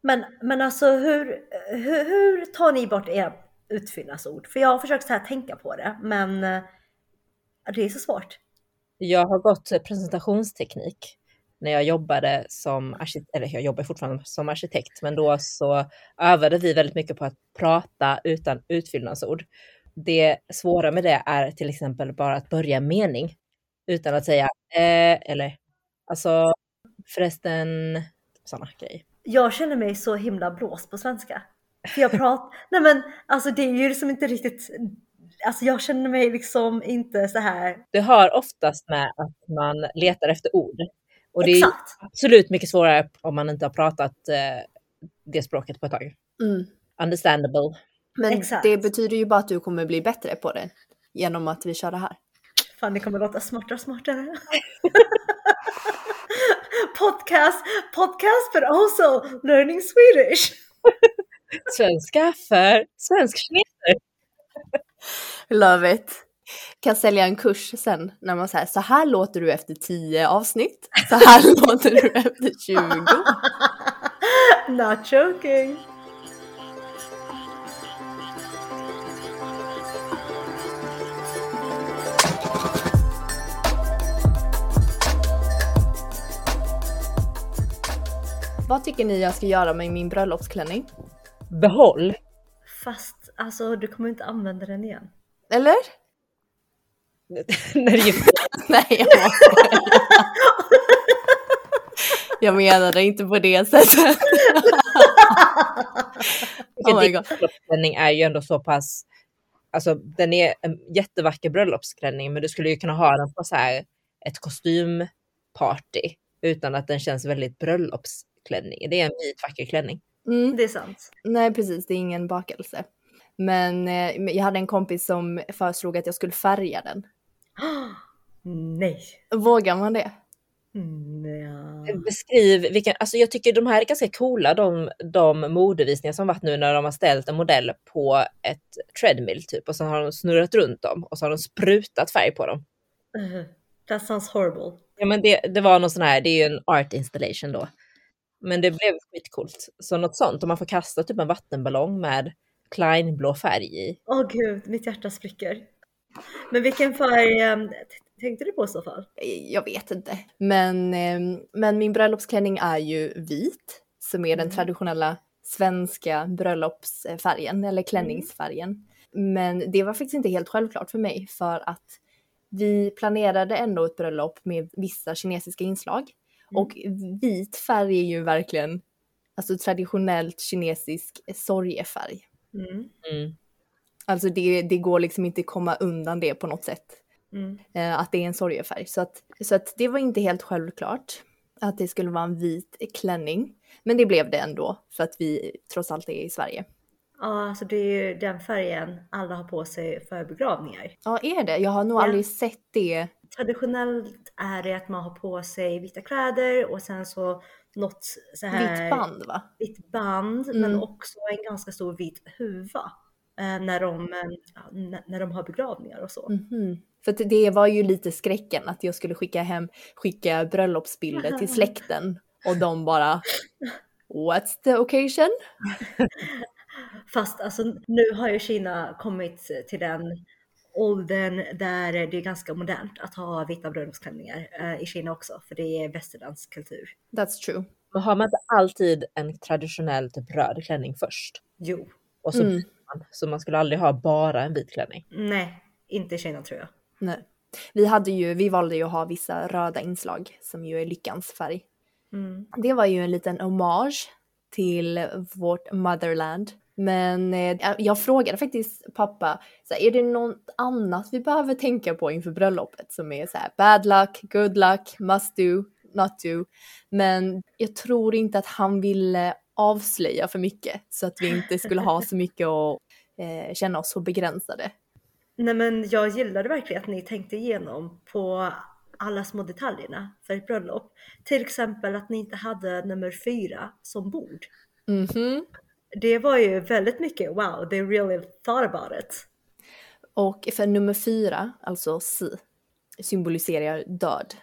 Men, men alltså hur, hur, hur tar ni bort era utfyllnadsord? För jag har försökt så här tänka på det, men eh, det är så svårt. Jag har gått presentationsteknik när jag jobbade som arkitekt, eller jag jobbar fortfarande som arkitekt, men då så övade vi väldigt mycket på att prata utan utfyllnadsord. Det svåra med det är till exempel bara att börja en mening utan att säga eh, eller alltså förresten, sådana grejer. Jag känner mig så himla blåst på svenska. För jag pratar, nej men alltså det är ju liksom inte riktigt, alltså jag känner mig liksom inte så här. Det har oftast med att man letar efter ord. Och det Exakt. är absolut mycket svårare om man inte har pratat eh, det språket på ett tag. Mm. Understandable. Men Exakt. det betyder ju bara att du kommer bli bättre på det genom att vi kör det här. Fan det kommer låta smartare och smartare. podcast, podcast but also learning Swedish. Svenska för svensk-kineser. Love it. Kan sälja en kurs sen när man säger så här låter du efter 10 avsnitt. Så här låter du efter 20. Not joking. Vad tycker ni jag ska göra med min bröllopsklänning? Behåll. Fast alltså du kommer inte använda den igen. Eller? När är Nej, jag. Jag menade inte på det sättet. Oh my din god. bröllopsklänning är ju ändå så pass, alltså den är en jättevacker bröllopsklänning men du skulle ju kunna ha den på så här ett kostymparty utan att den känns väldigt bröllopsklänning. Det är en vit vacker klänning. Mm. Det är sant. Nej, precis. Det är ingen bakelse. Men eh, jag hade en kompis som föreslog att jag skulle färga den. Nej. Vågar man det? Mm, ja. Beskriv vilken, alltså jag tycker de här är ganska coola de, de modevisningar som varit nu när de har ställt en modell på ett treadmill typ och så har de snurrat runt dem och så har de sprutat färg på dem. Uh, that sounds horrible. Ja men det, det var någon sån här, det är ju en art installation då. Men det blev skitcoolt. Så något sånt, om man får kasta typ en vattenballong med Kleinblå färg i. Åh gud, mitt hjärta spricker. Men vilken färg um, tänkte du på i så fall? Jag vet inte. Men, eh, men min bröllopsklänning är ju vit, som är den Mm. traditionella svenska bröllopsfärgen, eller klänningsfärgen. Men det var faktiskt inte helt självklart för mig, för att vi planerade ändå ett bröllop med vissa kinesiska inslag. Mm. Och vit färg är ju verkligen alltså traditionellt kinesisk sorgefärg. Mm. Mm. Alltså det, det går liksom inte komma undan det på något sätt. Mm. eh, att det är en sorgefärg. Så att, så att det var inte helt självklart att det skulle vara en vit klänning. Men det blev det ändå för att vi trots allt är i Sverige. Ja, alltså det är ju den färgen alla har på sig för begravningar. Ja, är det? Jag har nog Ja. aldrig sett det. Traditionellt är det att man har på sig vita kläder och sen så något så här Vitt band va? vitt band Mm. men också en ganska stor vit huva eh, när, de, när de har begravningar och så. Mhm. För det var ju lite skräcken att jag skulle skicka hem, skicka bröllopsbilder till släkten och de bara What's the occasion? Fast alltså nu har ju Kina kommit till den åldern där det är ganska modernt att ha vita bröllopsklänningar eh, i Kina också för det är västerländsk kultur. That's true. Men har man inte alltid en traditionell typ röd klänning först? Jo, Och så, Mm. man. så man skulle aldrig ha bara en vit klänning. nej, inte i Kina tror jag. Nej. Vi, hade ju, vi valde ju att ha vissa röda inslag som ju är lyckans färg. Mm. Det var ju en liten hommage till vårt motherland. Men eh, jag frågade faktiskt pappa, så här, är det något annat vi behöver tänka på inför bröllopet som är så här bad luck, good luck, must do, not do. Men jag tror inte att han ville avslöja för mycket så att vi inte skulle ha så mycket att eh, känna oss så begränsade. Nej men jag gillade verkligen att ni tänkte igenom på alla små detaljerna för ett bröllop. Till exempel att ni inte hade nummer fyra som bord. Mhm. Det var ju väldigt mycket wow, they really thought about it. Och för nummer fyra, alltså si, symboliserar död.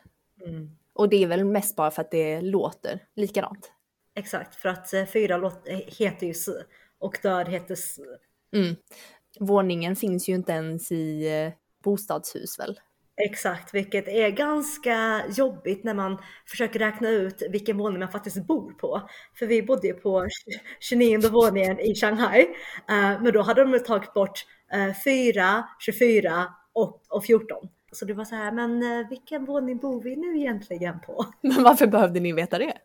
Mm. Och det är väl mest bara för att det låter likadant. Exakt, för att eh, fyra låt, eh, heter ju S och död heter S. Mm. Våningen finns ju inte ens i eh, bostadshus väl? Exakt, vilket är ganska jobbigt när man försöker räkna ut vilken våning man faktiskt bor på. För vi bodde ju på 29 våningen i Shanghai, eh, men då hade de tagit bort eh, 4, 24 och, och 14. Så det var så här, men eh, vilken våning bor vi nu egentligen på? Men varför behövde ni veta det?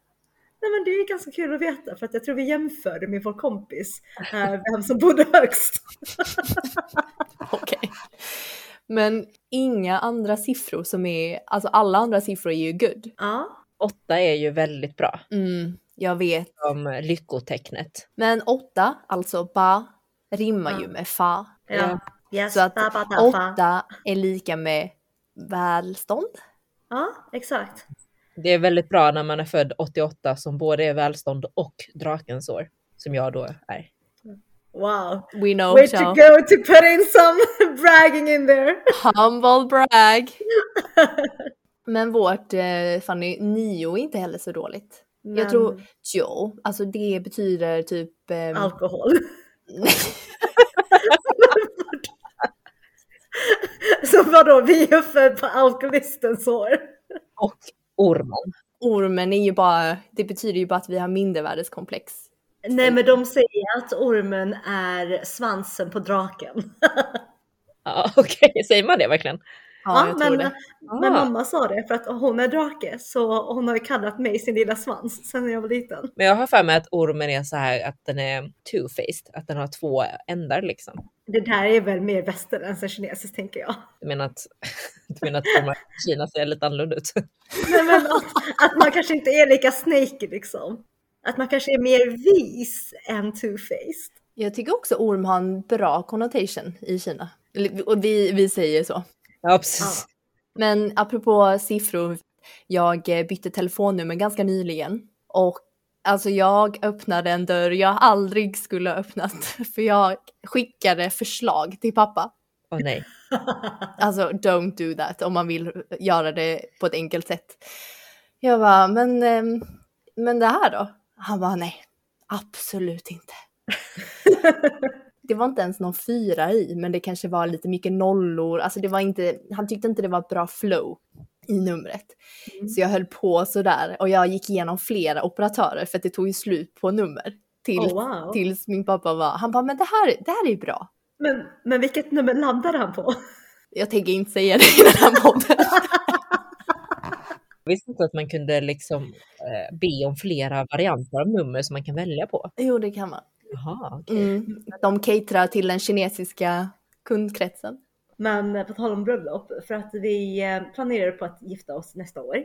Nej men det är ganska kul att veta för att jag tror vi jämförde med vår kompis eh, vem som bodde högst. Okej. Men inga andra siffror som är, alltså alla andra siffror är ju good. Ja, Åtta är ju väldigt bra Mm, jag vet. som lyckotecknet. Men åtta, alltså ba, rimmar Ja. ju med fa. ja. Yes, Så att ba, ba, da, fa. åtta är lika med välstånd. Ja, exakt. Det är väldigt bra när man är född 88 som både är välstånd och drakens år, som jag då är. Wow. We know, Way to so. go to put in some bragging in there. Humble brag. Men vårt eh, Fanny, nio är inte heller så dåligt. Jag Men tror jo, alltså det betyder typ... ehm, Alkohol. Så vadå, vi är född på alkoholistens år? Och ormen. ormen är ju bara, det betyder ju bara att vi har mindervärdeskomplex. Nej men de säger att ormen är svansen på draken. Ja, okej, säger man det verkligen? Ja, tror men, men Ah. mamma sa det för att hon är drake så hon har ju kallat mig sin lilla svans sen jag var liten. Men jag har för mig att ormen är så här att den är two-faced, att den har två ändar liksom. Det där är väl mer västerländskt än kinesiskt tänker jag. Du menar att, du menar att ormar i Kina ser lite annorlunda ut? Nej, men att, att man kanske inte är lika snaky liksom. Att man kanske är mer vis än two-faced. Jag tycker också orm har en bra connotation i Kina. Och vi, vi säger så. Ja, precis. Men apropå siffror, jag eh, bytte telefonnummer ganska nyligen. Och alltså jag öppnade en dörr jag aldrig skulle ha öppnat. För jag skickade förslag till pappa. Åh nej. Alltså don't do that om man vill göra det på ett enkelt sätt. Jag bara, men, ehm, men det här då? Han bara, nej, absolut inte. det var inte ens någon fyra i, men det kanske var lite mycket nollor. Alltså det var inte, han tyckte inte det var ett bra flow i numret. Mm. Så jag höll på sådär och jag gick igenom flera operatörer för att det tog ju slut på nummer. Till, Oh, wow. Tills min pappa var, han bara, men det här, det här är ju bra. Men, men vilket nummer landade han på? Jag tänker inte säga det i den här podden. Jag visste inte att man kunde liksom eh, be om flera varianter av nummer som man kan välja på. jo, det kan man. Jaha, okej. Mm. De caterar till den kinesiska kundkretsen. Men eh, på tal om bröllop, för att vi eh, planerar på att gifta oss nästa år.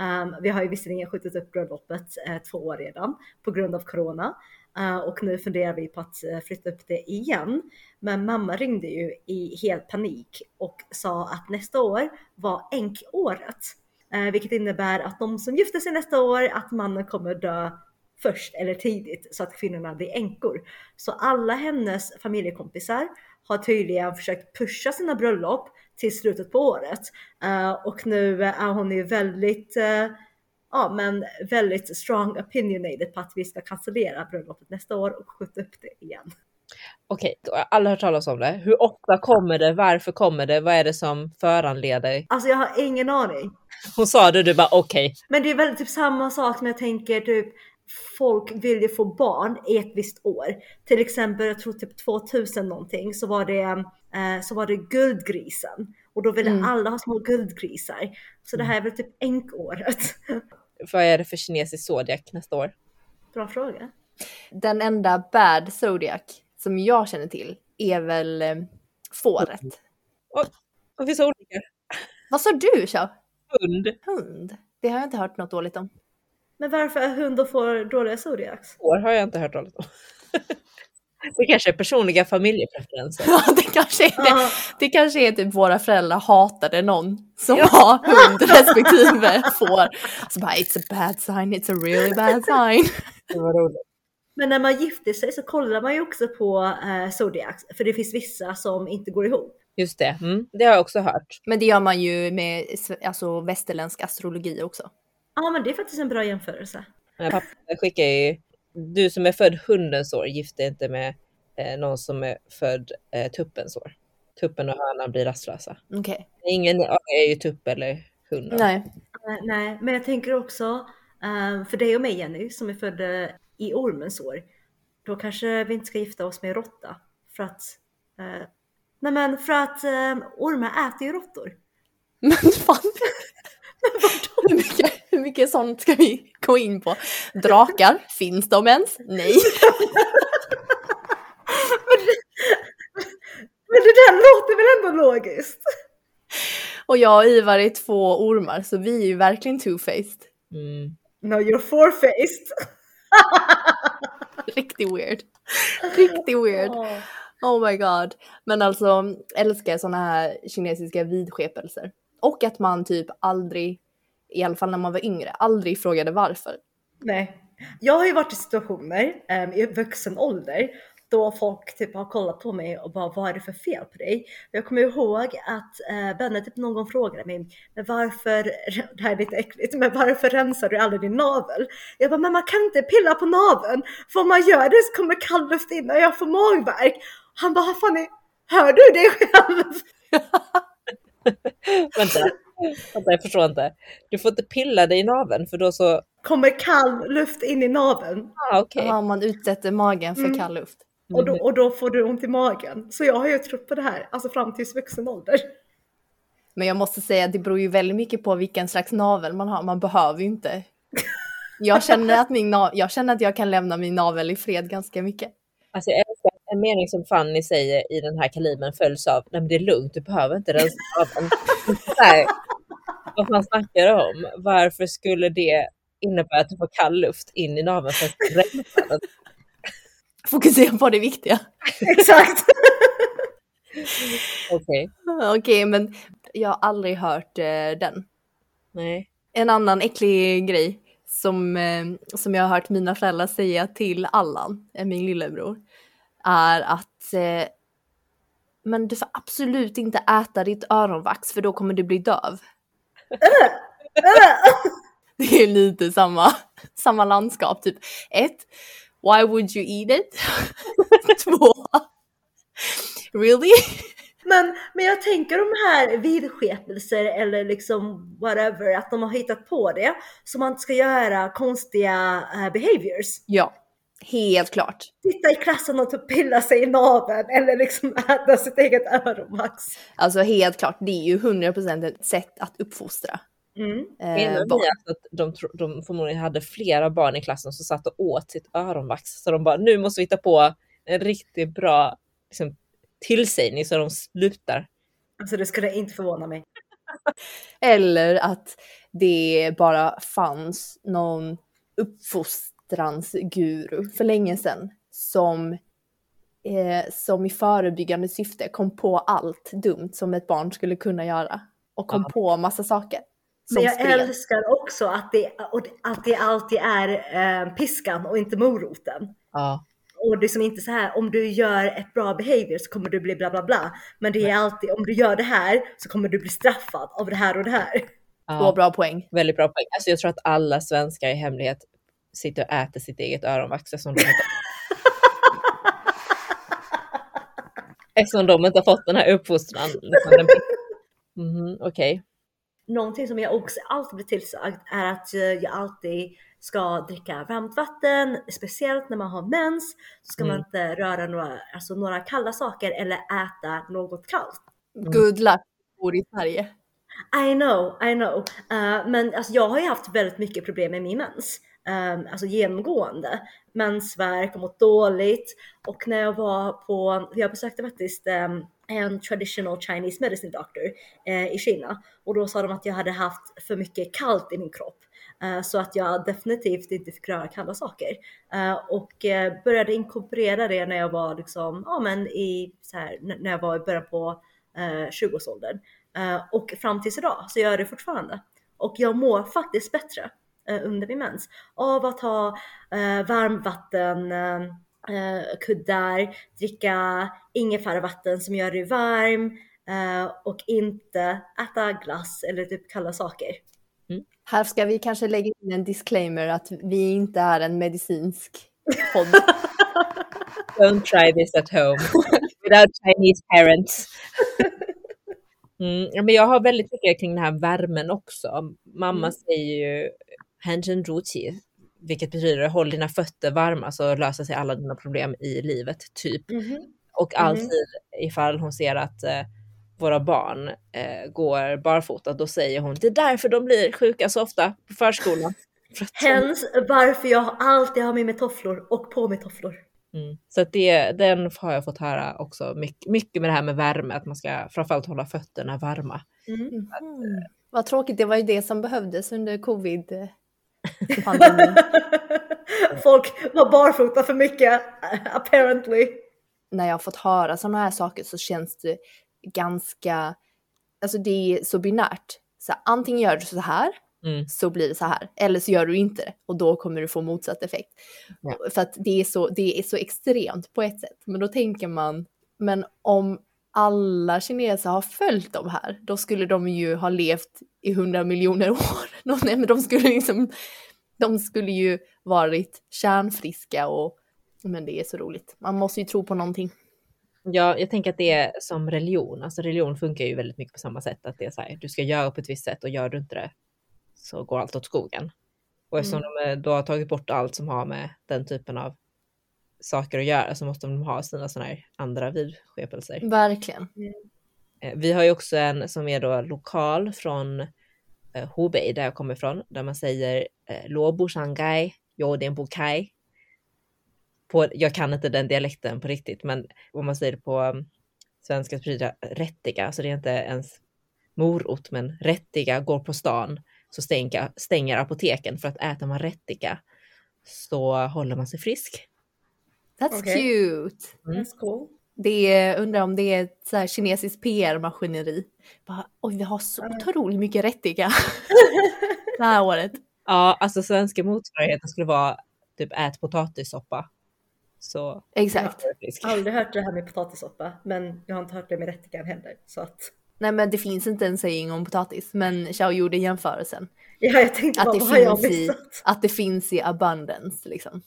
Um, vi har ju visserligen skjutit upp bröllopet eh, två år redan på grund av corona. Eh, och nu funderar vi på att eh, flytta upp det igen. Men mamma ringde ju i helt panik och sa att nästa år var änkåret. Eh, vilket innebär att de som gifter sig nästa år, att mannen kommer dö först eller tidigt så att kvinnorna blir änkor. Så alla hennes familjekompisar har tydligen försökt pusha sina bröllop till slutet på året. Eh, och nu är hon ju väldigt, eh, ja men väldigt strong opinionated på att vi ska cancellera bröllopet nästa år och skjuta upp det igen. Okej, har alla hört talas om det. Hur ofta kommer det? Varför kommer det? Vad är det som föranleder? Alltså jag har ingen aning. Hon sa det, du bara okej. Men det är väl typ samma sak som jag tänker typ folk vill ju få barn i ett visst år. Till exempel, jag tror typ 2000 någonting så var det, eh, så var det guldgrisen. Och då ville Mm. alla ha små guldgrisar. Så det här är väl typ änkåret. Vad är det för kinesisk zodiac nästa år? Bra fråga. Den enda bad zodiac som jag känner till är väl eh, fåret. Det finns olika. Vad sa du Tja? Hund. Hund? Det har jag inte hört något dåligt om. Men varför är hund och får dåliga zodiacs? År har jag inte hört talas om. Det kanske är personliga familjepreferenser. Ja, det kanske är det. Ja, Det kanske är typ våra föräldrar hatade någon som har hund respektive får. Så bara it's a bad sign, it's a really bad sign. Det var roligt. Men när man gifter sig så kollar man ju också på eh, zodiacs. För det finns vissa som inte går ihop. Just det, mm, det har jag också hört. Men det gör man ju med alltså, västerländsk astrologi också. Ja men det är faktiskt en bra jämförelse. Men pappa skickar ju, du som är född hundens år, gift dig inte med eh, någon som är född eh, tuppens år. Tuppen och hönan blir rastlösa. Okej. Ingen är ju tupp eller hund. Nej. Eh, Nej, men jag tänker också eh, för dig och mig Jenny som är födda i ormens år. Då kanske vi inte ska gifta oss med råtta. För att, eh, nej men för att eh, ormar äter ju råttor. Men fan. hur, mycket, hur mycket sånt ska vi gå in på? Drakar, finns de ens? Nej. Men det där låter väl ändå logiskt? Och jag och Ivar är två ormar så vi är ju verkligen two-faced. Mm. No you're four-faced. Riktigt weird. Riktigt weird. Oh my god. Men alltså älskar såna här kinesiska vidskepelser. Och att man typ aldrig, i alla fall när man var yngre, aldrig frågade varför. Nej. Jag har ju varit i situationer em, i vuxen ålder då folk typ har kollat på mig och bara vad är det för fel på dig? Jag kommer ihåg att eh, Benne typ någon gång frågade mig men varför, det här är lite äckligt, men varför rensar du aldrig din navel? Jag bara men man kan inte pilla på naveln för om man gör det så kommer kall luft in och jag får magvärk. Han bara Fanny, hör du det själv? Vänta. Vänta, jag förstår inte. Du får inte pilla dig i naveln för då så... Kommer kall luft in i naveln Ah, okej. Ja, man utsätter magen för Mm. kall luft. Och då, och då får du ont i magen. Så jag har ju trott på det här, alltså fram till vuxen ålder. Men jag måste säga att det beror ju väldigt mycket på vilken slags navel man har. Man behöver ju inte. Jag känner att, min jag, känner att jag kan lämna min navel i fred ganska mycket. Alltså jag älskar en mening som Fanny säger i den här kalibern följs av Nej men det är lugnt, du behöver inte rensa naveln. Vad fan snackar om? Varför skulle det innebära att du får kall luft in i naveln för att rensa den? Fokusera på det viktiga. Exakt! Okej, Okej, men jag har aldrig hört eh, den. nej. En annan äcklig grej som, eh, som jag har hört mina föräldrar säga till Allan, eh, min lillebror, är att eh, men du får absolut inte äta ditt öronvax för då kommer du bli döv. Det är lite samma, samma landskap. Typ ett, why would you eat it? Två, really? Men, men jag tänker de här vidskepelser eller liksom whatever, att de har hittat på det så man ska göra konstiga eh, behaviors. Ja, helt klart. Sitta i klassen och typ pilla sig i naveln eller liksom äta sitt eget öronvax. Alltså helt klart, det är ju 100% ett sätt att uppfostra. Mm. Eh, barn. att de, de förmodligen hade flera barn i klassen som satt och åt sitt öronvax? Så de bara, nu måste vi hitta på en riktigt bra liksom, tillsägning så de slutar. Alltså det skulle inte förvåna mig. Eller att det bara fanns någon uppfostransguru för länge sedan som, eh, som i förebyggande syfte kom på allt dumt som ett barn skulle kunna göra. Och kom Ja. på massa saker. Som Men jag spred. älskar också att det, att det alltid är eh, piskan och inte moroten. Ja. Och det är som inte så här om du gör ett bra behavior så kommer du bli bla bla bla. Men det är alltid om du gör det här så kommer du bli straffad av det här och det här. Två ja. bra poäng. Väldigt bra poäng. Alltså jag tror att alla svenskar i hemlighet sitter och äter sitt eget öronvax eftersom de inte, eftersom de inte har fått den här uppfostran. Liksom den... Mhm, Okej. Någonting som jag också alltid blir tillsagd är att eh, jag alltid ska dricka varmt vatten, speciellt när man har mens. Så ska man Mm. inte röra några, alltså några kalla saker eller äta något kallt. Good luck, bor i Sverige. I know, I know. Uh, men alltså, jag har ju haft väldigt mycket problem med min mens. Um, alltså genomgående. Mensvärk och mått dåligt. Och när jag var på, jag besökte faktiskt um, en traditional Chinese medicine doctor eh, i Kina. Och då sa de att jag hade haft för mycket kallt i min kropp. Eh, så att jag definitivt inte fick röra kalla saker. Eh, och eh, började inkorporera det när jag var liksom, ja men i, så här, när jag var i början på eh, 20-årsåldern. Eh, och fram tills idag så gör jag det fortfarande. Och jag mår faktiskt bättre eh, under min mens av att ha eh, varmvatten, eh, eh, kuddar, dricka ingefäravatten som gör dig varm eh, och inte äta glass eller typ kalla saker. Här ska vi kanske lägga in en disclaimer att vi inte är en medicinsk podd. Don't try this at home without Chinese parents. Mm, men jag har väldigt mycket kring den här värmen också. Mamma Mm. säger ju Hanjin Ruchi, vilket betyder håll dina fötter varma så löser sig alla dina problem i livet, typ. Mhm. Och alltid ifall hon ser att eh, våra barn eh, går barfota, då säger hon det är därför de blir sjuka så ofta på förskolan. Att Hens varför jag alltid har med mig tofflor och på mig tofflor. Mm. Så att det, den har jag fått höra också mycket, mycket med det här med värme, att man ska framförallt hålla fötterna varma. Mm. Mm. Vad tråkigt, det var ju det som behövdes under covid-pandemin. Folk var barfota för mycket, apparently. När jag har fått höra sådana här saker så känns det ganska, alltså det är så binärt. Så antingen gör du så här Mm. så blir det så här. Eller så gör du inte det och då kommer du få motsatt effekt. Ja. För att det är, så, det är så extremt på ett sätt. Men då tänker man, men om alla kineser har följt de här, då skulle de ju ha levt i hundra miljoner år. De, nej, men de skulle liksom, de skulle ju varit kärnfriska och, men det är så roligt. Man måste ju tro på någonting. Ja, jag tänker att det är som religion. Alltså religion funkar ju väldigt mycket på samma sätt. Att det är så här, du ska göra på ett visst sätt och gör du inte det så går allt åt skogen. Och eftersom de eh, då har tagit bort allt som har med den typen av saker att göra så måste de ha sina sådana här andra vidskepelser. Verkligen. Eh, Vi har ju också en som är då lokal från eh, Hubei där jag kommer ifrån, där man säger eh, Lobo Shanghai, Yoden Bukai. På, jag kan inte den dialekten på riktigt, men om man säger det på um, svenska så betyder det rättiga, så det är inte ens morot, men rättiga går på stan så stänger, stänger apoteken för att äter man rättiga så håller man sig frisk. That's Okej. cute. Mm. That's cool. Det är, undrar om det är ett så här kinesiskt PR-maskineri. Bara, Oj, vi har så otroligt mycket rättiga det här året. Ja, alltså svenska motsvarigheten skulle vara typ ät potatissoppa. Så Exakt. jag frisk. Aldrig hört det här med potatissoppa, men jag har inte hört det med rättikan heller. Så att, Nej, men det finns inte en saying om potatis, men Xiao gjorde jämförelsen. ja, jag tänkte Att bara, det, vad har jag finns i, missat? att det finns i abundance liksom.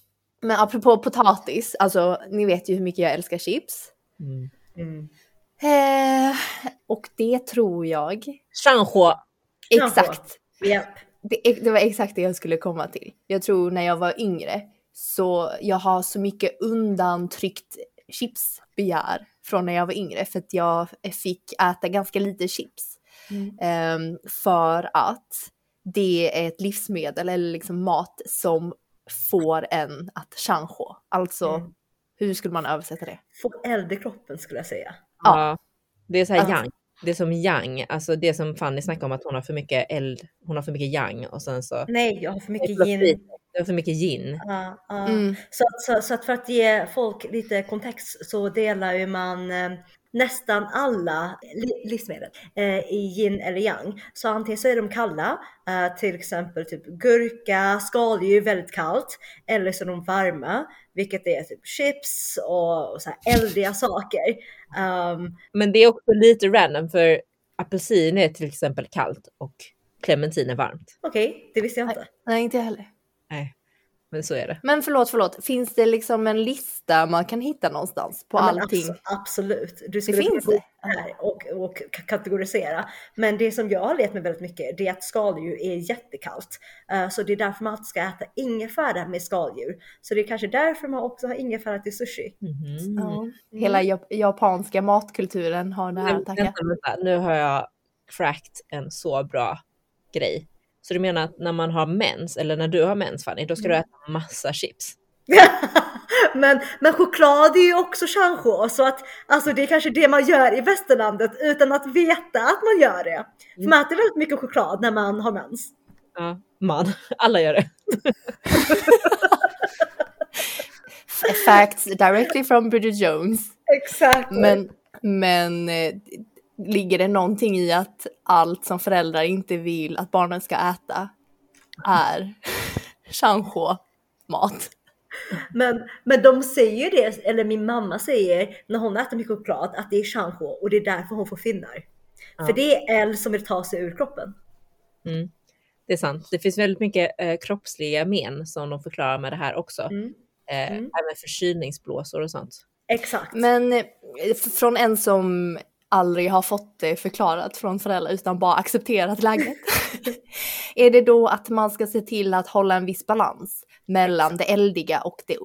Men apropå potatis, alltså ni vet ju hur mycket jag älskar chips. Mm. Mm. Eh, och det tror jag, Shanghua. exakt, Japp. det, det var exakt det jag skulle komma till. Jag tror när jag var yngre så jag har så mycket undantryckt chipsbegär från när jag var yngre för att jag fick äta ganska lite chips. Mm. Ehm, för att det är ett livsmedel eller liksom mat som får en att chancho. Alltså, Mm. hur skulle man översätta det? Få eld i kroppen skulle jag säga. Ja. Det är så här Alltså- yang. Det är som yang, alltså det som Fanny snackade om att hon har för mycket eld, hon har för mycket yang och sen så. Nej, jag har för mycket gin. Det har för mycket yin. Ja, ja. Mm. Så, så, så att för att ge folk lite kontext så delar ju man eh, nästan alla li- livsmedel eh, i yin eller yang. Så antingen så är de kalla, eh, till exempel typ gurka, skaldjur väldigt kallt, eller så är de varma, vilket är typ chips och, och så här eldiga saker. Um, Men det är också lite random för apelsin är till exempel kallt och clementin är varmt. Okej, det visste jag inte. Nej, inte jag heller. Men så är det. Men förlåt, förlåt. Finns det liksom en lista man kan hitta någonstans på Ja, allting? abs- absolut. Du skulle finns det? gå här och, och kategorisera. Men det som jag har levt med väldigt mycket det är att skaldjur är jättekallt. Eh, så det är därför man alltid ska äta ingefära med skaldjur. Så det är kanske därför man också har ingefära till sushi. Mhm. Ja. Hela jap- japanska matkulturen har det här Men att tacka. vänta, vänta, nu har jag cracked en så bra grej. Så du menar att när man har mens, eller när du har mens Fanny, då ska du äta massa chips? men, men choklad är ju också chancho så att alltså det är kanske det man gör i västerlandet utan att veta att man gör det. För man äter väldigt mycket choklad när man har mens. Ja, man. Alla gör det. Facts directly from Bridget Jones. Exakt. Men, men eh, ligger det någonting i att allt som föräldrar inte vill att barnen ska äta är chancho-mat? Men, men de säger det, eller min mamma säger när hon äter mycket choklad att det är chancho och det är därför hon får finnar. Ja. För det är eld som vill ta sig ur kroppen. Mm. det är sant. Det finns väldigt mycket eh, kroppsliga men som de förklarar med det här också. Mm. Eh, Mm. Även förkylningsblåsor och sånt. Exakt. Men eh, från en som aldrig har fått det förklarat från föräldrar utan bara accepterat läget. är det då att man ska se till att hålla en viss balans mellan det eldiga och det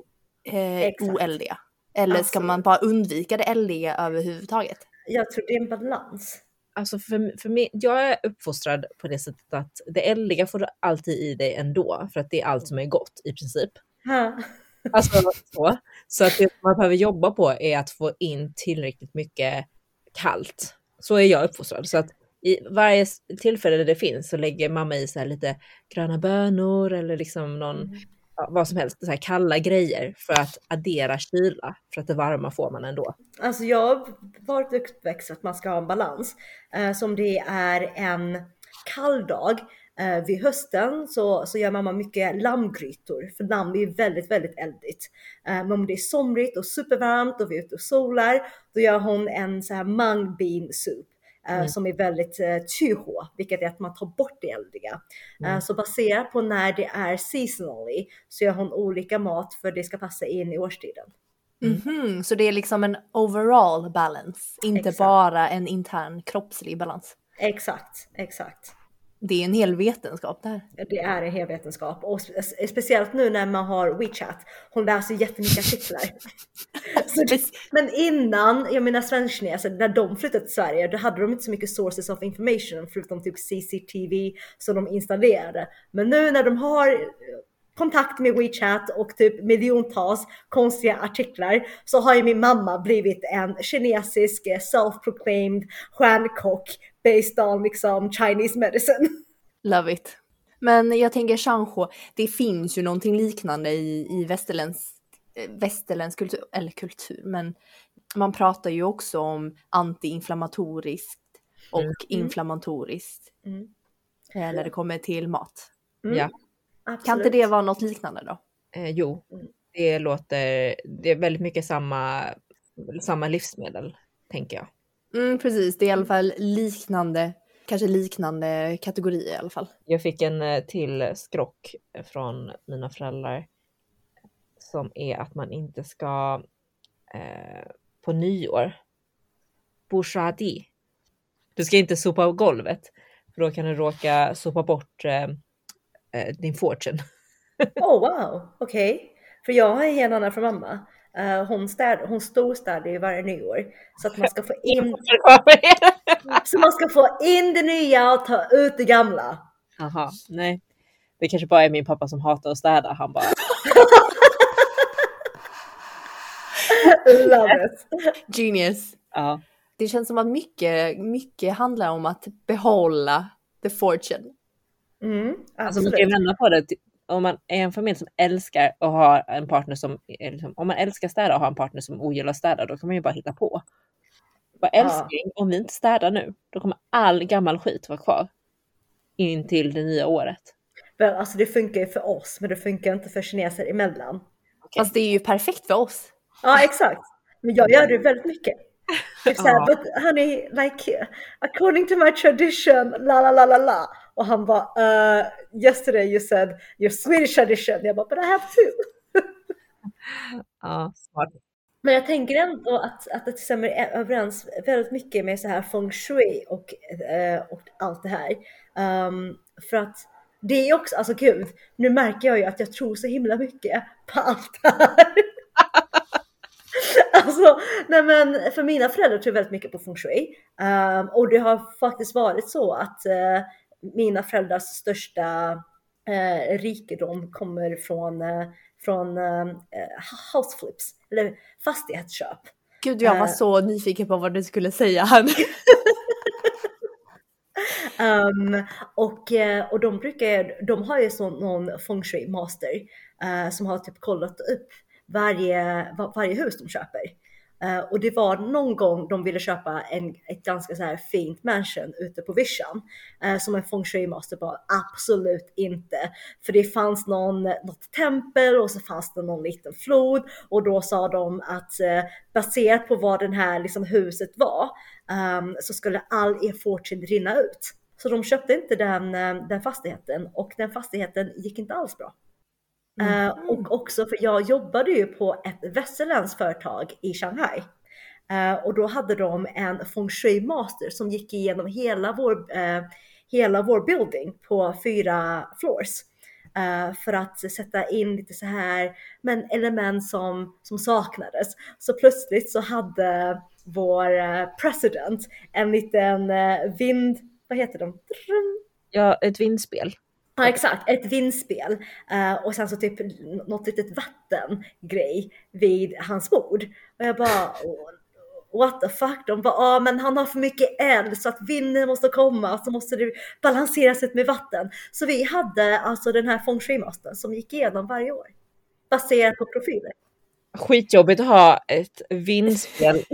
eh, Exakt. oeldiga? Eller ska man Absolut. bara undvika det eldiga överhuvudtaget? Jag tror det är en balans. Alltså för, för mig, jag är uppfostrad på det sättet att det eldiga får du alltid i dig ändå, för att det är allt som är gott i princip. Ha. Alltså så. Så att det man behöver jobba på är att få in tillräckligt mycket kallt. Så är jag uppfostrad. Så att i varje tillfälle där det finns så lägger mamma i så här lite gröna bönor eller liksom någon, ja, vad som helst, så här kalla grejer för att addera kyla. För att det varma får man ändå. Alltså jag har varit uppväxt att man ska ha en balans. Eh, som det är en kall dag eh, vid hösten så, så gör mamma mycket lammgrytor. För lamm är väldigt, väldigt eldigt. Eh, men om det är somrigt och supervarmt och vi är ute och solar, då gör hon en så här mung bean soup. eh, Mm. Som är väldigt eh, tyhå, vilket är att man tar bort det eldiga. Eh, Mm. så baserat på när det är seasonally så gör hon olika mat för det ska passa in i årstiden. Mm. Mhm, så det är liksom en overall balance, inte Exakt. bara en intern kroppslig balans. Exakt, exakt. Det är en hel vetenskap där. Det är en hel vetenskap och spe- speciellt nu när man har WeChat. Hon läser jättemycket artiklar. Det, men innan, jag menar svenskkineser, när de flyttade till Sverige, då hade de inte så mycket sources of information förutom typ CCTV som de installerade. Men nu när de har eh, kontakt med WeChat och typ miljontals konstiga artiklar så har ju min mamma blivit en kinesisk eh, self-proclaimed stjärnkock based on liksom Chinese medicine. Love it. Men jag tänker Shanghou, det finns ju någonting liknande i, i västerländsk, eh, västerländsk kultur, eller kultur, men man pratar ju också om antiinflammatoriskt och Mm. inflammatoriskt Mm. eh, när det kommer till mat. Mm, Ja. Absolut. Kan inte det vara något liknande då? Eh, jo, Mm. det låter, det är väldigt mycket samma, samma livsmedel, tänker jag. Mm, precis, det är i alla fall liknande, kanske liknande kategorier i alla fall. Jag fick en eh, till skrock från mina föräldrar som är att man inte ska eh, på nyår, bourgeoisie, du ska inte sopa på golvet för då kan du råka sopa bort eh, eh, din fortune. Oh wow, okej. För jag har en helt annan från mamma. Eh, hon, städ, hon storstädar ju varje nyår. Så att man ska få in, så man ska få in det nya och ta ut det gamla. Jaha, nej. Det kanske bara är min pappa som hatar att städa. Han bara, Love it. Genius. ja. Det känns som att mycket, mycket handlar om att behålla the fortune. Mm, Alltså man absolut. kan vända på det. Om man är en familj som älskar att ha en partner som, är liksom, om man älskar städa och har en partner som ogillar städa, då kan man ju bara hitta på. Bara Ja. älskling, om vi inte städar nu, då kommer all gammal skit vara kvar. In till det nya året. Väl, alltså det funkar ju för oss, men det funkar inte för kineser emellan. Fast det är ju perfekt för oss. Ja, exakt. Men jag gör det väldigt mycket. Typ såhär, Ja. but honey, like according to my tradition, la la la la la. Och han bara, uh, yesterday you said your Swedish tradition. Jag bara, but I have two. Ja, smart. Men jag tänker ändå att, att det stämmer överens väldigt mycket med så här feng shui och, eh, och allt det här. Ehm, för att det är också, alltså gud, nu märker jag ju att jag tror så himla mycket på allt det här. alltså, nej men för mina föräldrar tror väldigt mycket på feng shui. Ehm, och det har faktiskt varit så att eh, mina föräldrars största eh, rikedom kommer från, eh, från eh, house flips, eller fastighetsköp. Gud, jag var Eh. så nyfiken på vad du skulle säga här. Um, och, eh, och de brukar, de har ju så någon feng shui master eh, som har typ kollat upp varje, va- varje hus de köper. Eh, och det var någon gång de ville köpa en, ett ganska så här fint mansion ute på vischan. Uh, som en feng shui master bara absolut inte. För det fanns någon, något tempel och så fanns det någon liten flod och då sa de att eh, baserat på vad det här liksom, huset var um, så skulle all er fortune rinna ut. Så de köpte inte den, eh, den fastigheten och den fastigheten gick inte alls bra. Mm. Uh, och också för jag jobbade ju på ett västerländskt företag i Shanghai. Uh, och då hade de en feng shui master som gick igenom hela vår, uh, hela vår building på fyra floors. Uh, för att sätta in lite så här men element som, som saknades. Så plötsligt så hade vår uh, president en liten uh, vind, vad heter de? Ja, ett vindspel. Ja exakt, ett vindspel och sen så typ något litet vattengrej vid hans bord. Och jag bara what the fuck? De bara, ah, men han har för mycket eld så att vinden måste komma så måste det balanseras ut med vatten. Så vi hade alltså den här feng shui-mastern som gick igenom varje år baserat på profiler. Skitjobbigt att ha ett vindspel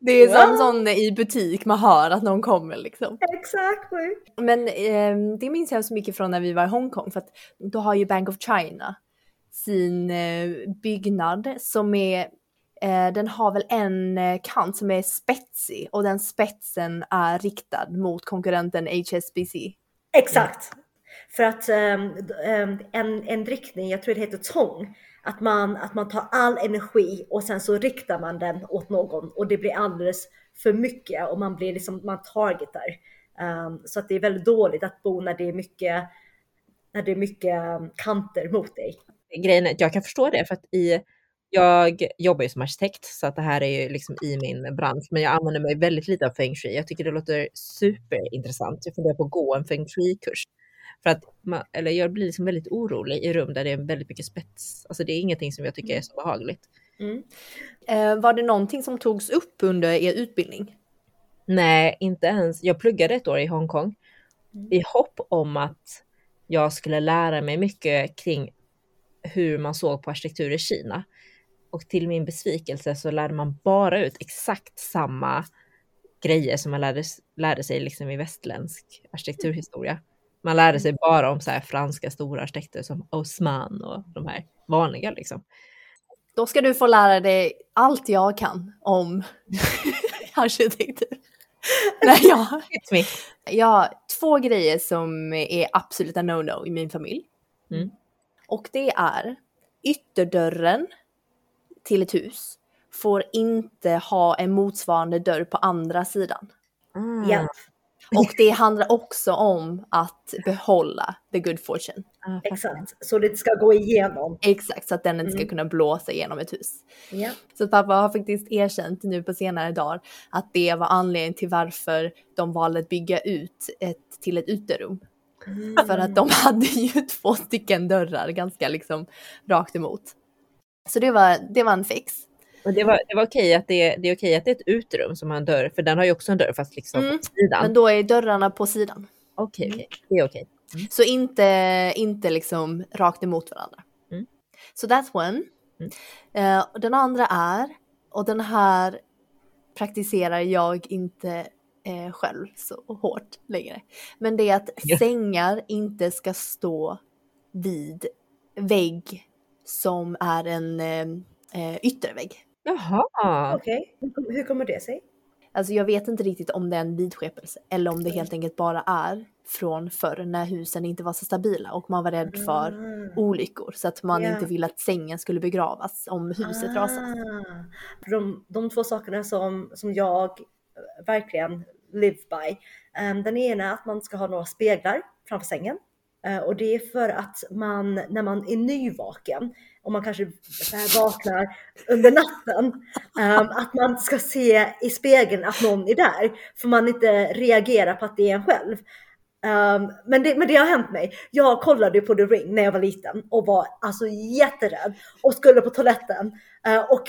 Det är som wow. sån i butik man hör att någon kommer liksom. Exakt. Men eh, det minns jag så mycket från när vi var i Hongkong för att då har ju Bank of China sin eh, byggnad som är, eh, den har väl en eh, kant som är spetsig och den spetsen är riktad mot konkurrenten HSBC. Exakt. Mm. För att um, en, en riktning, jag tror det heter tång, att man, att man tar all energi och sen så riktar man den åt någon och det blir alldeles för mycket och man blir liksom, man targetar. Um, så att det är väldigt dåligt att bo när det är mycket, när det är mycket ehm, kanter mot dig grejen är att jag kan förstå det för att i, jag jobbar ju som arkitekt så att det här är ju liksom i min bransch, men jag använder mig väldigt lite av feng shui. Jag tycker det låter superintressant. Jag funderar på att gå en feng shui-kurs. För att man, eller jag blir liksom väldigt orolig i rum där det är väldigt mycket spets. Alltså det är ingenting som jag tycker är så behagligt. Mm. Eh, var det någonting som togs upp under er utbildning? Nej, inte ens. Jag pluggade ett år i Hongkong mm. i hopp om att jag skulle lära mig mycket kring hur man såg på arkitektur i Kina. Och till min besvikelse så lärde man bara ut exakt samma grejer som man lärde, lärde sig liksom i västländsk arkitekturhistoria. Man lärde sig bara om så här franska stora arkitekter som Osman och de här vanliga liksom. Då ska du få lära dig allt jag kan om arkitektur. Nej, ja. Jag har två grejer som är absoluta no-no i min familj. Mm. Och det är ytterdörren till ett hus får inte ha en motsvarande dörr på andra sidan. Mm. Ja. Och det handlar också om att behålla the good fortune. Ah, Exakt, så det ska gå igenom. Exakt, så att den inte ska mm. kunna blåsa igenom ett hus. Ja. Så pappa har faktiskt erkänt nu på senare dagar att det var anledningen till varför de valde att bygga ut ett, till ett uterum. Mm. För att de hade ju två stycken dörrar ganska liksom rakt emot. Så det var, det var en fix. Och det var, det var okej att det, det är okej att det är ett utrum som har en dörr, för den har ju också en dörr fast liksom mm. på sidan. Men då är dörrarna på sidan. Okej, okay, okay. det är okej. Mm. Så inte, inte liksom rakt emot varandra. Mm. Så so that's one. Uh, den andra är, och den här praktiserar jag inte eh, själv så hårt längre. Men det är att ja. sängar inte ska stå vid vägg som är en eh, eh yttervägg. Jaha! Okej, okay. hur kommer det sig? Alltså jag vet inte riktigt om det är en vidskepelse eller om det helt enkelt bara är från förr när husen inte var så stabila och man var rädd för mm. olyckor så att man yeah. inte ville att sängen skulle begravas om huset ah. rasade. De, de två sakerna som, som jag verkligen live by. Um, den ena är att man ska ha några speglar framför sängen uh, och det är för att man när man är nyvaken och man kanske vaknar under natten, um, att man ska se i spegeln att någon är där för man inte reagerar på att det är en själv. Um, men, det, men det har hänt mig. Jag kollade på The Ring när jag var liten och var alltså jätterädd och skulle på toaletten uh, och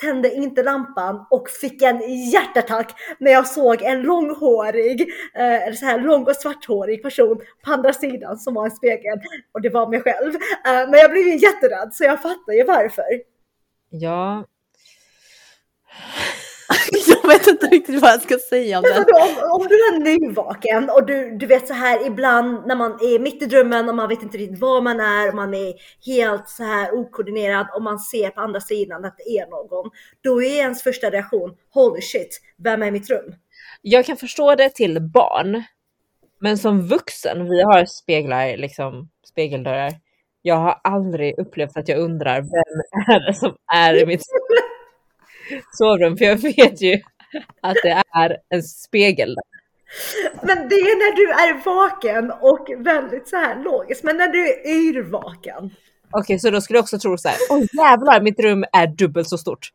tände inte lampan och fick en hjärtattack när jag såg en långhårig, eh, eller så här lång och svarthårig person på andra sidan som var en spegel och det var mig själv. Eh, men jag blev ju jätterädd så jag fattar ju varför. Ja. Jag vet inte riktigt vad jag ska säga om vadå, om, om du är nyvaken och du, du vet så här ibland när man är mitt i drömmen och man vet inte riktigt var man är och man är helt så här okoordinerad och man ser på andra sidan att det är någon. Då är ens första reaktion holy shit, vem är i mitt rum? Jag kan förstå det till barn. Men som vuxen, vi har speglar, liksom spegeldörrar. Jag har aldrig upplevt att jag undrar vem är det som är i mitt sovrum. För jag vet ju att det är en spegel. där. Men det är när du är vaken och väldigt så här logisk. Men när du är yrvaken. Okej, så då skulle jag också tro så här. Åh jävlar, mitt rum är dubbelt så stort.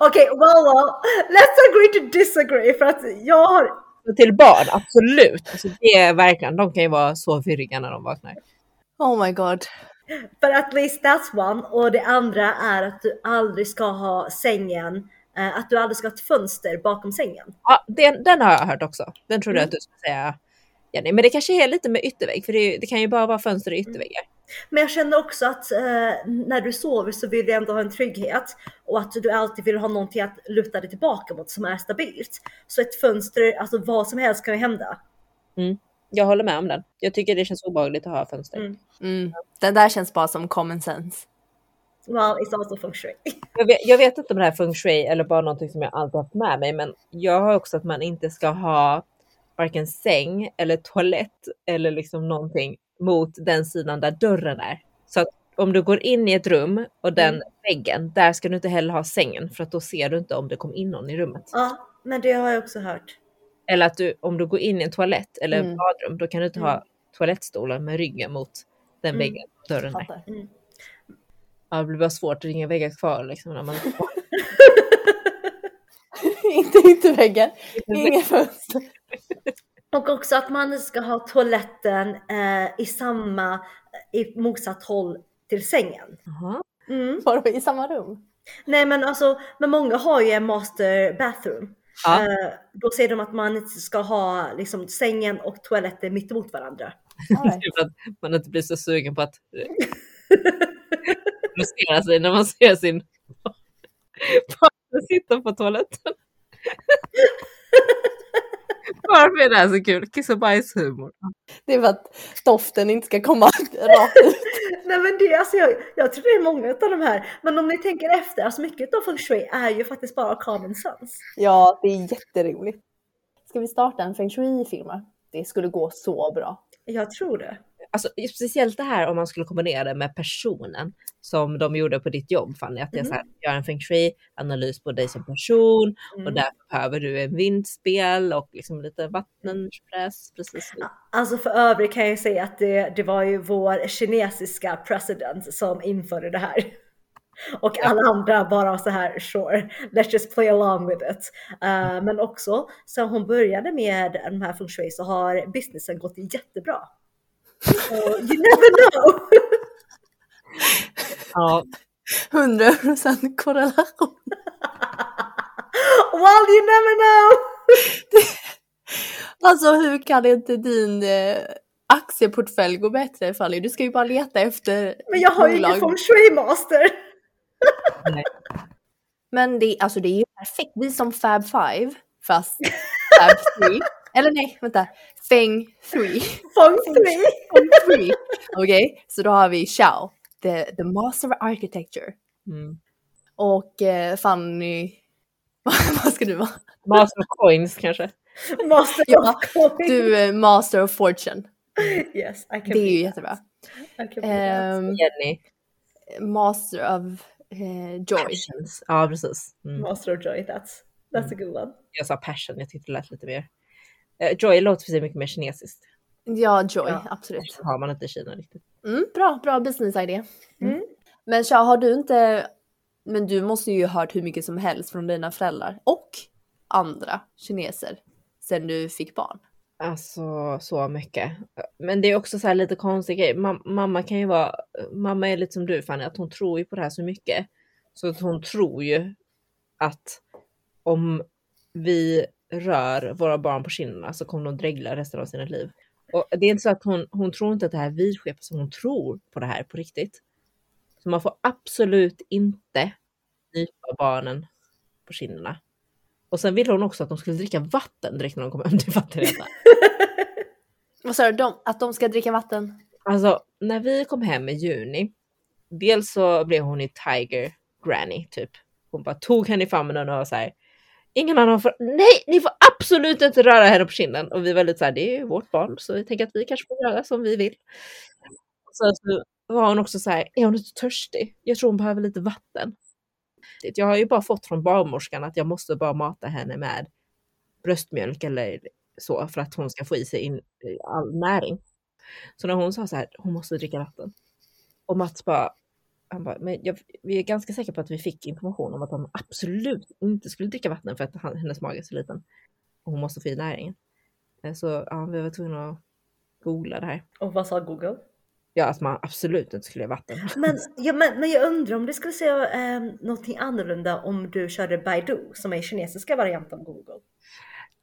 Okej, well, well, let's agree to disagree för att jag har till barn, absolut. Alltså, det är verkligen, de kan ju vara så virriga när de vaknar. Oh my god. But at least that's one. Och det andra är att du aldrig ska ha sängen, att du aldrig ska ha ett fönster bakom sängen. Ja, den, den har jag hört också. Den trodde jag att du skulle säga. Jenny. Men det kanske är lite med yttervägg, för det, det kan ju bara vara fönster och ytterväggar. Men jag känner också att eh, när du sover så vill du ändå ha en trygghet och att du alltid vill ha någonting att luta dig tillbaka mot som är stabilt. Så ett fönster, alltså vad som helst kan ju hända. Jag håller med om den. Jag tycker det känns obehagligt att ha fönster. Mm. Mm. Den där känns bara som common sense. Well, it's also feng shui. Jag, vet, jag vet inte om det här är feng shui eller bara någonting som jag alltid haft med mig, men jag har också att man inte ska ha varken säng eller toalett eller liksom någonting mot den sidan där dörren är. Så att om du går in i ett rum och den Mm. väggen, där ska du inte heller ha sängen för att då ser du inte om det kom in någon i rummet. Ja, men det har jag också hört. Eller att du, om du går in i en toalett eller Mm. badrum, då kan du inte ha Mm. toalettstolen med ryggen mot den Mm. väggen, dörren där. Ja, det blir bara svårt, det är inga väggar kvar liksom. När man... inte ytterväggen, inga fönster. Och också att man ska ha toaletten eh, i samma, i motsatt håll till sängen. Jaha. Mm. I samma rum. Nej men alltså, men många har ju en master bathroom. Ja. Eh, då säger de att man inte ska ha liksom sängen och toaletten mitt emot varandra. Right. Att man inte blir så sugen på att massera sig när man ser sin partner sitta på toaletten. Varför är det här så kul? Kiss och bajshumor. Det är för att doften inte ska komma rakt ut. Nej men det, alltså jag, jag tror det är många av de här. Men om ni tänker efter, alltså mycket av feng shui är ju faktiskt bara common sense. Ja, det är jätteroligt. Ska vi starta en feng shui-firma? Det skulle gå så bra. Jag tror det. Alltså, speciellt det här om man skulle kombinera det med personen som de gjorde på ditt jobb Fanny. Att det är så här, gör en feng shui-analys på dig som person och Mm. därför behöver du en vindspel och liksom lite vattenpress. Precis. Alltså för övrigt kan jag säga att det, det var ju vår kinesiska president som införde det här. Och alla andra bara så här, sure, let's just play along with it. Uh, men också, sen hon började med de här feng shui så har businessen gått jättebra. Så you never know! Ja, 100% korrelation. well you never know! Alltså hur kan inte din eh, aktieportfölj gå bättre Fanny? Du ska ju bara leta efter Men jag har ju ingen feng shui master! Men det, alltså det är ju perfekt. Vi som Fab Five, fast Fab Three. Eller nej, vänta. Feng shui! Feng Three. Okej, så då har vi Xiao, the, the master of architecture. mm. Och eh, Fanny, vad ska du vara? Master of coins kanske. Master Ja, of coin. Du är master of fortune. Yes, I can Det är ju jättebra. That. Ehm, Jenny. master of eh, joy. Passions. Ja, precis. Mm. Master of joy, that's, that's a good one. Jag sa passion, jag tyckte det lät lite mer. Eh, Joy låter för sig mycket mer kinesiskt. Ja, joy, Ja. absolut. Har man inte i Kina riktigt. Mm, bra, bra business idé. Mm. Men Shah, har du inte... Men du måste ju ha hört hur mycket som helst från dina föräldrar och andra kineser sen du fick barn. Alltså så mycket. Men det är också så här lite konstig grej. Mam- mamma kan ju vara, mamma är lite som du Fanny, att hon tror ju på det här så mycket. Så att hon tror ju att om vi rör våra barn på kinderna så kommer de dregla resten av sina liv. Och det är inte så att hon, hon tror inte att det här är vidskepelse, så hon tror på det här på riktigt. Så man får absolut inte nypa barnen på kinderna. Och sen ville hon också att de skulle dricka vatten direkt när de kom hem till vattenresa. Vad sa du? Att de ska dricka vatten? Alltså när vi kom hem i juni, dels så blev hon i Tiger Granny typ. Hon bara tog henne i famnen och var så här. Ingen annan får, nej ni får absolut inte röra henne på kinden. Och vi var lite så här, det är ju vårt barn så vi tänker att vi kanske får göra som vi vill. Så, så var hon också så här, är hon inte törstig? Jag tror hon behöver lite vatten. Jag har ju bara fått från barnmorskan att jag måste bara mata henne med bröstmjölk eller så för att hon ska få i sig in, all näring. Så när hon sa så här, hon måste dricka vatten. Och Mats bara, han bara, men jag, vi är ganska säkra på att vi fick information om att hon absolut inte skulle dricka vatten för att han, hennes mage är så liten. Och hon måste få i näringen. Eh, så ja, vi var tvungna att googla det här. Och vad sa Google? Ja, att man absolut inte skulle ge vatten. Men, ja, men, men jag undrar om det skulle säga eh, någonting annorlunda om du körde Baidu som är kinesiska varianten av Google.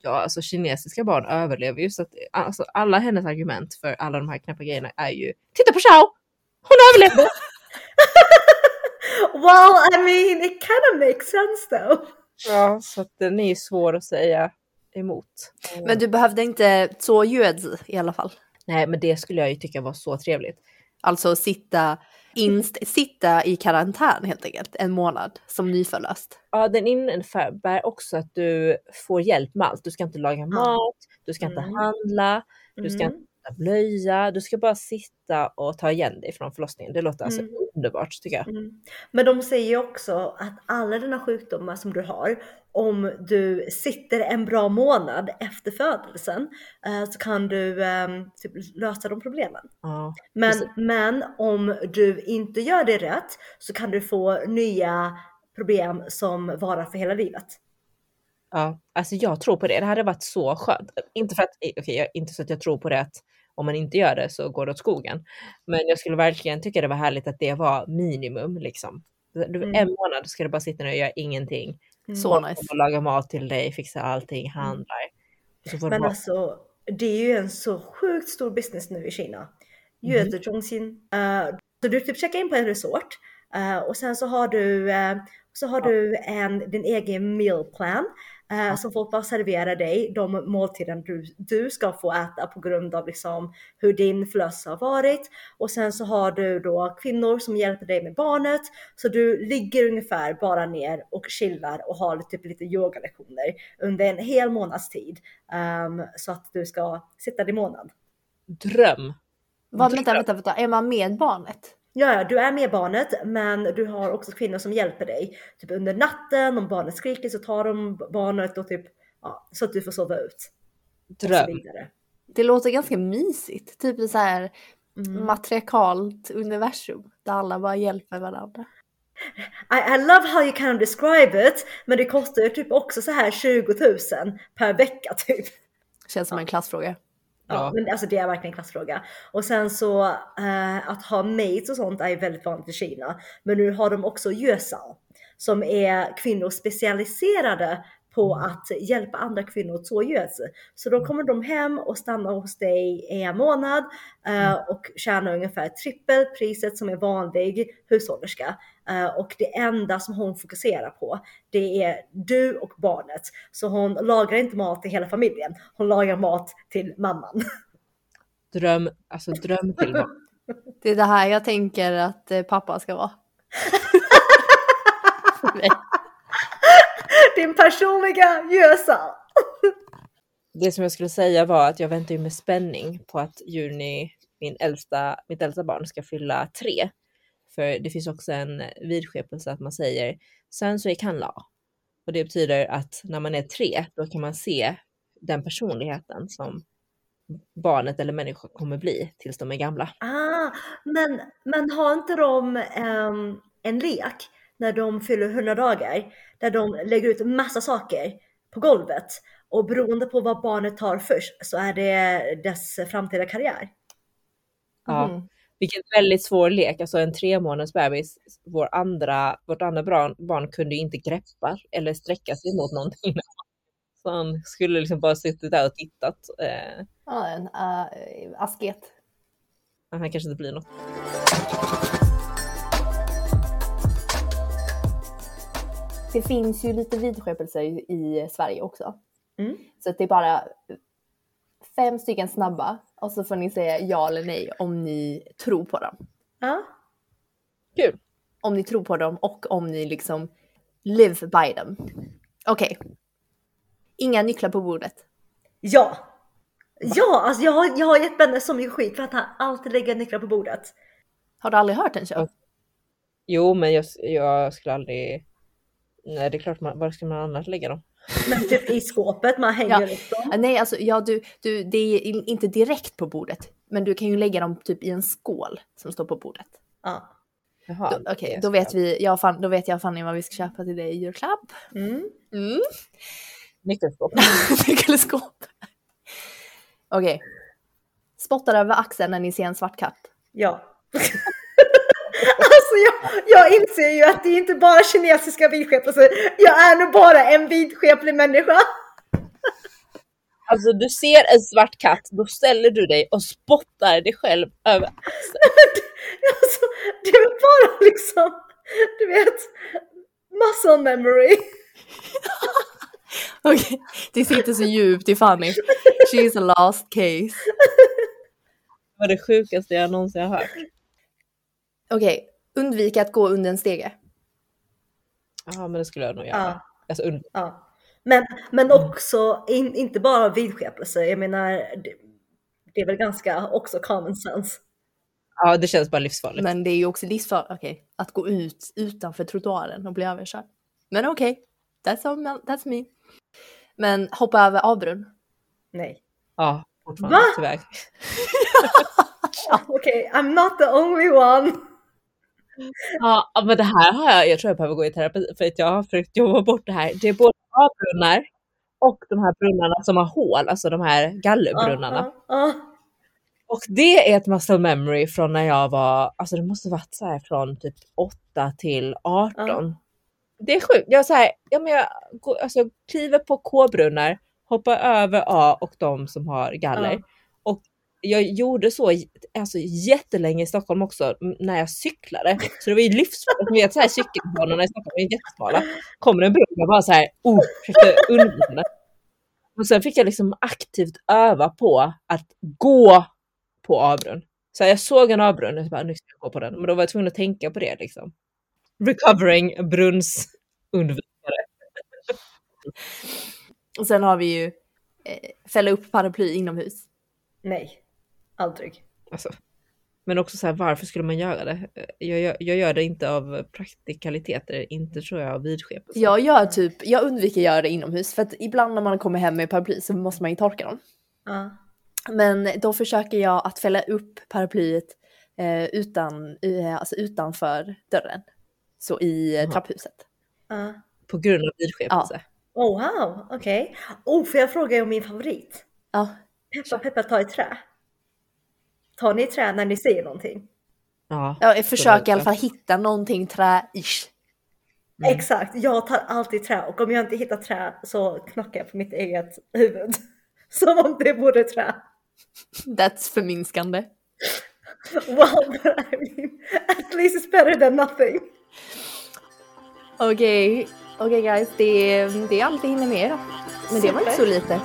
Ja, alltså kinesiska barn överlever ju så att alltså, alla hennes argument för alla de här knäppa grejerna är ju Titta på Xiao! Hon överlevde! Well, I mean, it kind of makes sense though. Ja, så att den är ju svår att säga emot. Men du behövde inte så ljud i alla fall. Nej, men det skulle jag ju tycka var så trevligt. Alltså sitta, inst- sitta i karantän helt enkelt en månad som nyförlöst. Ja, den innebär också att du får hjälp med allt. Du ska inte laga mat, du ska inte Mm. handla, du ska Mm. Inte blöja, du ska bara sitta och ta igen dig från förlossningen. Det låter alltså Mm. underbart tycker jag. Mm. Men de säger ju också att alla dina sjukdomar som du har, om du sitter en bra månad efter födelsen eh, så kan du eh, typ lösa de problemen. Ja. Men, men om du inte gör det rätt så kan du få nya problem som varar för hela livet. Ja, alltså jag tror på det. Det hade varit så skönt. Inte för att, okej, jag- inte så att jag tror på det att om man inte gör det så går det åt skogen. Men jag skulle verkligen tycka det var härligt att det var minimum liksom. Du, Mm. En månad ska du bara sitta ner och göra ingenting. Så Folk nice. kommer laga mat till dig, fixa allting. Och så får du Men bara, alltså, det är ju en så sjukt stor business nu i Kina. Yuezhongxin. Uh, så du typ checkar in på en resort eh, och sen så har du, eh, så har du en, din egen meal plan eh, som folk bara serverar dig de måltiden du, du ska få äta på grund av liksom hur din förlöselse har varit. Och sen så har du då kvinnor som hjälper dig med barnet. Så du ligger ungefär bara ner och chillar och har typ lite yogalektioner under en hel månads tid. ehm, så att du ska sitta din månad. dröm! Vad, vänta, vänta, vänta, är man med barnet? Ja, ja, du är med barnet, men du har också kvinnor som hjälper dig. Typ under natten, om barnet skriker så tar de barnet och typ ja, så att du får sova ut. Dröm! Det låter ganska mysigt. Typ så här Mm. matriarkalt universum där alla bara hjälper varandra. I, I love how you kind of describe it, men det kostar ju typ också så här 20 000 per vecka typ. Känns som en klassfråga. Ja, Ja. men alltså det är verkligen en klassfråga. Och sen så eh, att ha maids och sånt är ju väldigt vanligt i Kina. Men nu har de också Yuesao som är kvinnor specialiserade på att hjälpa andra kvinnor att så gödsel. Så då kommer de hem och stannar hos dig i en månad eh, och tjänar ungefär trippelpriset som en vanlig hushållerska. Eh, och det enda som hon fokuserar på det är du och barnet. Så hon lagar inte mat till hela familjen. Hon lagar mat till mamman. Dröm, alltså dröm till barn. Det är det här jag tänker att eh, pappa ska vara. Din personliga Yuesao. Det som jag skulle säga var att jag väntar ju med spänning på att Juni, min äldsta, mitt äldsta barn, ska fylla tre. För det finns också en vidskepelse att man säger sen så han la. Och det betyder att när man är tre, då kan man se den personligheten som barnet eller människan kommer bli tills de är gamla. Ah, men, men har inte de ehm, en lek när de fyller 100 dagar där de lägger ut massa saker på golvet och beroende på vad barnet tar först så är det dess framtida karriär. Ja, Mhm. vilken väldigt svår lek. Alltså en tre månaders bebis, vår andra, vårt andra barn, barn kunde inte greppa eller sträcka sig mot någonting. Så han skulle liksom bara suttit där och tittat. Eh, Ja, en uh, asket. han kanske inte blir något. Det finns ju lite vidskepelse i, Sverige också. Mm. Så det är bara fem stycken snabba och så får ni säga ja eller nej om ni tror på dem. Ja. Kul. Om ni tror på dem och om ni liksom live by them. Okej. Inga nycklar på bordet. Ja. Ja, alltså jag har, jag har gett Benne så mycket skit för att han alltid lägger nycklar på bordet. Har du aldrig hört den show? Jo, men jag, jag skulle aldrig... Nej, det är klart, man, var ska man annars lägga dem? Men typ i skåpet, man hänger Ja. upp dem. Nej, alltså ja, du, du, det är in- inte direkt på bordet. Men du kan ju lägga dem typ i en skål som står på bordet. Ja. Jaha, Då- Okej, det är då vet vi, jag Fan, då vet jag Fanny vad vi ska köpa till dig i julklapp. Mm. Mm. Nyckelskåp. Nyckelskåp. Okej. Spottar över axeln när ni ser en svart katt. Ja. alltså jag, jag inser ju att det är inte bara kinesiska vidskepelser. Jag är nog bara en vidskeplig människa. Alltså du ser en svart katt, då ställer du dig och spottar dig själv över Alltså, det är bara liksom, du vet, muscle memory. Okej, det sitter så djupt i Fanny. She's a last case. Det var det sjukaste jag någonsin har hört. Okej, undvika att gå under en stege. Ja, men det skulle jag nog göra. Ja. Alltså, und- Ja. Men, men också in, inte bara vidskepelse. Jag menar, det, det är väl ganska också common sense. ja, det känns bara livsfarligt. Men det är ju också livsfarligt, okej, att gå ut utanför trottoaren och bli överkörd. Men okej, that's, all- that's me. Men hoppa över avbrunn. Nej. Ja, fortfarande Va? tyvärr. Okej, I'm not the only one. Ja, men det här har jag, jag tror jag behöver gå i terapi för att jag har försökt jobba bort det här. Det är både avbrunnar och de här brunnarna som har hål, alltså de här gallerbrunnarna. Och det är ett muscle memory från när jag var, alltså det måste varit så här från typ 8 till 18. Ja. Det är sjukt. Jag, så här, ja, men jag går, alltså, kliver på K-brunnar, hoppar över A och de som har galler. Ja. Och jag gjorde så alltså, jättelänge i Stockholm också när jag cyklade. Så det var ju livsfarligt. Ni vet så här cykelbanorna i Stockholm är jättesmala. Kommer en brunn jag bara så här, oh, undvika. Och sen fick jag liksom aktivt öva på att gå på avbrunn. Så jag såg en avbrunn och jag bara, nu ska jag gå på den. Men då var jag tvungen att tänka på det liksom. Recovering brunns undvikare. Och sen har vi ju eh, fälla upp paraply inomhus. Nej, aldrig. Alltså. Men också så här, varför skulle man göra det? Jag, gör- jag gör det inte av praktikaliteter, inte tror jag av vidskepelse. Jag gör typ, jag undviker göra det inomhus för att ibland när man kommer hem med paraply så måste man ju torka dem. Ja. Men då försöker jag att fälla upp paraplyet eh, utan, eh, alltså utanför dörren. Så i eh, trapphuset. Ja. På grund av vidskepelse. Oh wow, okej. Oh, får jag fråga om min favorit? Ja, Peppa Peppa ta i trä. Tar ni trä när ni säger någonting? Ja. jag försöker i alla fall hitta någonting trä-ish. Mm. Exakt, jag tar alltid trä och om jag inte hittar trä så knackar jag på mitt eget huvud. Som om det vore trä. That's förminskande. Well, but I mean, at least it's better than nothing. Okej, okej guys, det, det är allt vi hinner med då. Men det var inte så lite.